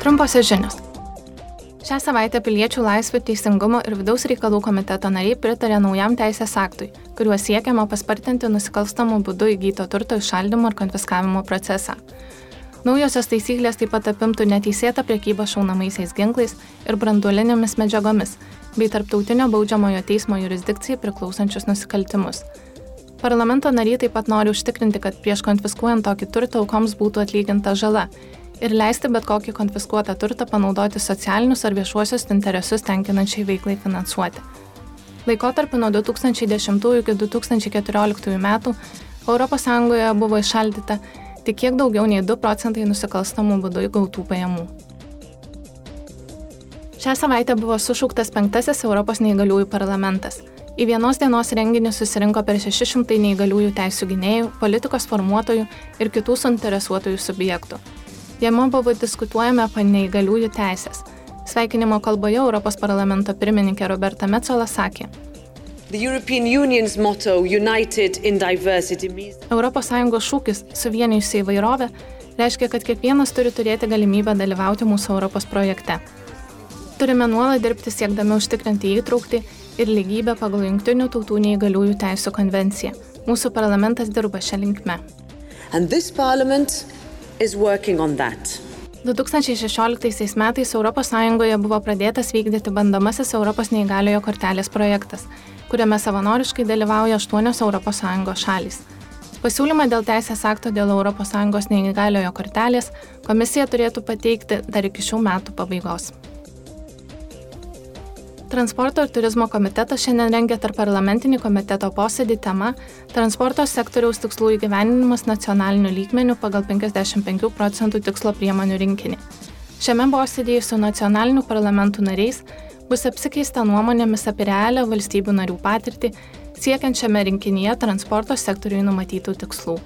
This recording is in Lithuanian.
Trumposios žinios. Šią savaitę Piliečių laisvių teisingumo ir vidaus reikalų komiteto nariai pritarė naujam teisės aktui, kuriuo siekiama paspartinti nusikalstamų būdų įgyto turto išaldymo ir konfiskavimo procesą. Naujosios taisyklės taip pat apimtų neteisėtą priekybą šaunamaisiais ginklais ir branduolinėmis medžiagomis, bei tarptautinio baudžiamojo teismo jurisdikcijai priklausančius nusikaltimus. Parlamento nariai taip pat nori užtikrinti, kad prieš konfiskuojant tokį turtą aukoms būtų atlyginta žala ir leisti bet kokį konfiskuotą turtą panaudoti socialinius ar viešuosius interesus tenkinančiai veiklai finansuoti. Laikotarpiu nuo 2010 iki 2014 metų ES buvo išaldyta tik kiek daugiau nei 2 procentai nusikalstamų būdų gautų pajamų. Šią savaitę buvo sušauktas penktasis Europos neįgaliųjų parlamentas. Į vienos dienos renginį susirinko per 600 neįgaliųjų teisų gynėjų, politikos formuotojų ir kitų suinteresuotųjų subjektų. Jame buvo diskutuojama apie neįgaliųjų teisės. Sveikinimo kalboje Europos parlamento pirmininkė Roberta Metzola sakė. ES šūkis suvienijusi įvairovę reiškia, kad kiekvienas turi turėti galimybę dalyvauti mūsų Europos projekte. Turime nuolat dirbti siekdami užtikrinti įtraukti ir lygybę pagal Junktinių tautų neįgaliųjų teisų konvenciją. Mūsų parlamentas dirba šią linkmę. And this parliament is working on that. 2016 metais ES buvo pradėtas vykdyti bandomasis Europos neįgaliojo kortelės projektas, kuriame savanoriškai dalyvauja aštuonios ES šalys. Pasiūlymą dėl teisės akto dėl ES neįgaliojo kortelės komisija turėtų pateikti dar iki šių metų pabaigos. Transporto ir turizmo komitetas šiandien rengia tarp parlamentinį komiteto posėdį tema Transporto sektoriaus tikslų įgyveninimas nacionaliniu lygmeniu pagal 55 procentų tikslo priemonių rinkinį. Šiame posėdėje su nacionaliniu parlamentų nariais bus apsikeista nuomonėmis apie realią valstybių narių patirtį siekiančiame rinkinyje transporto sektoriui numatytų tikslų.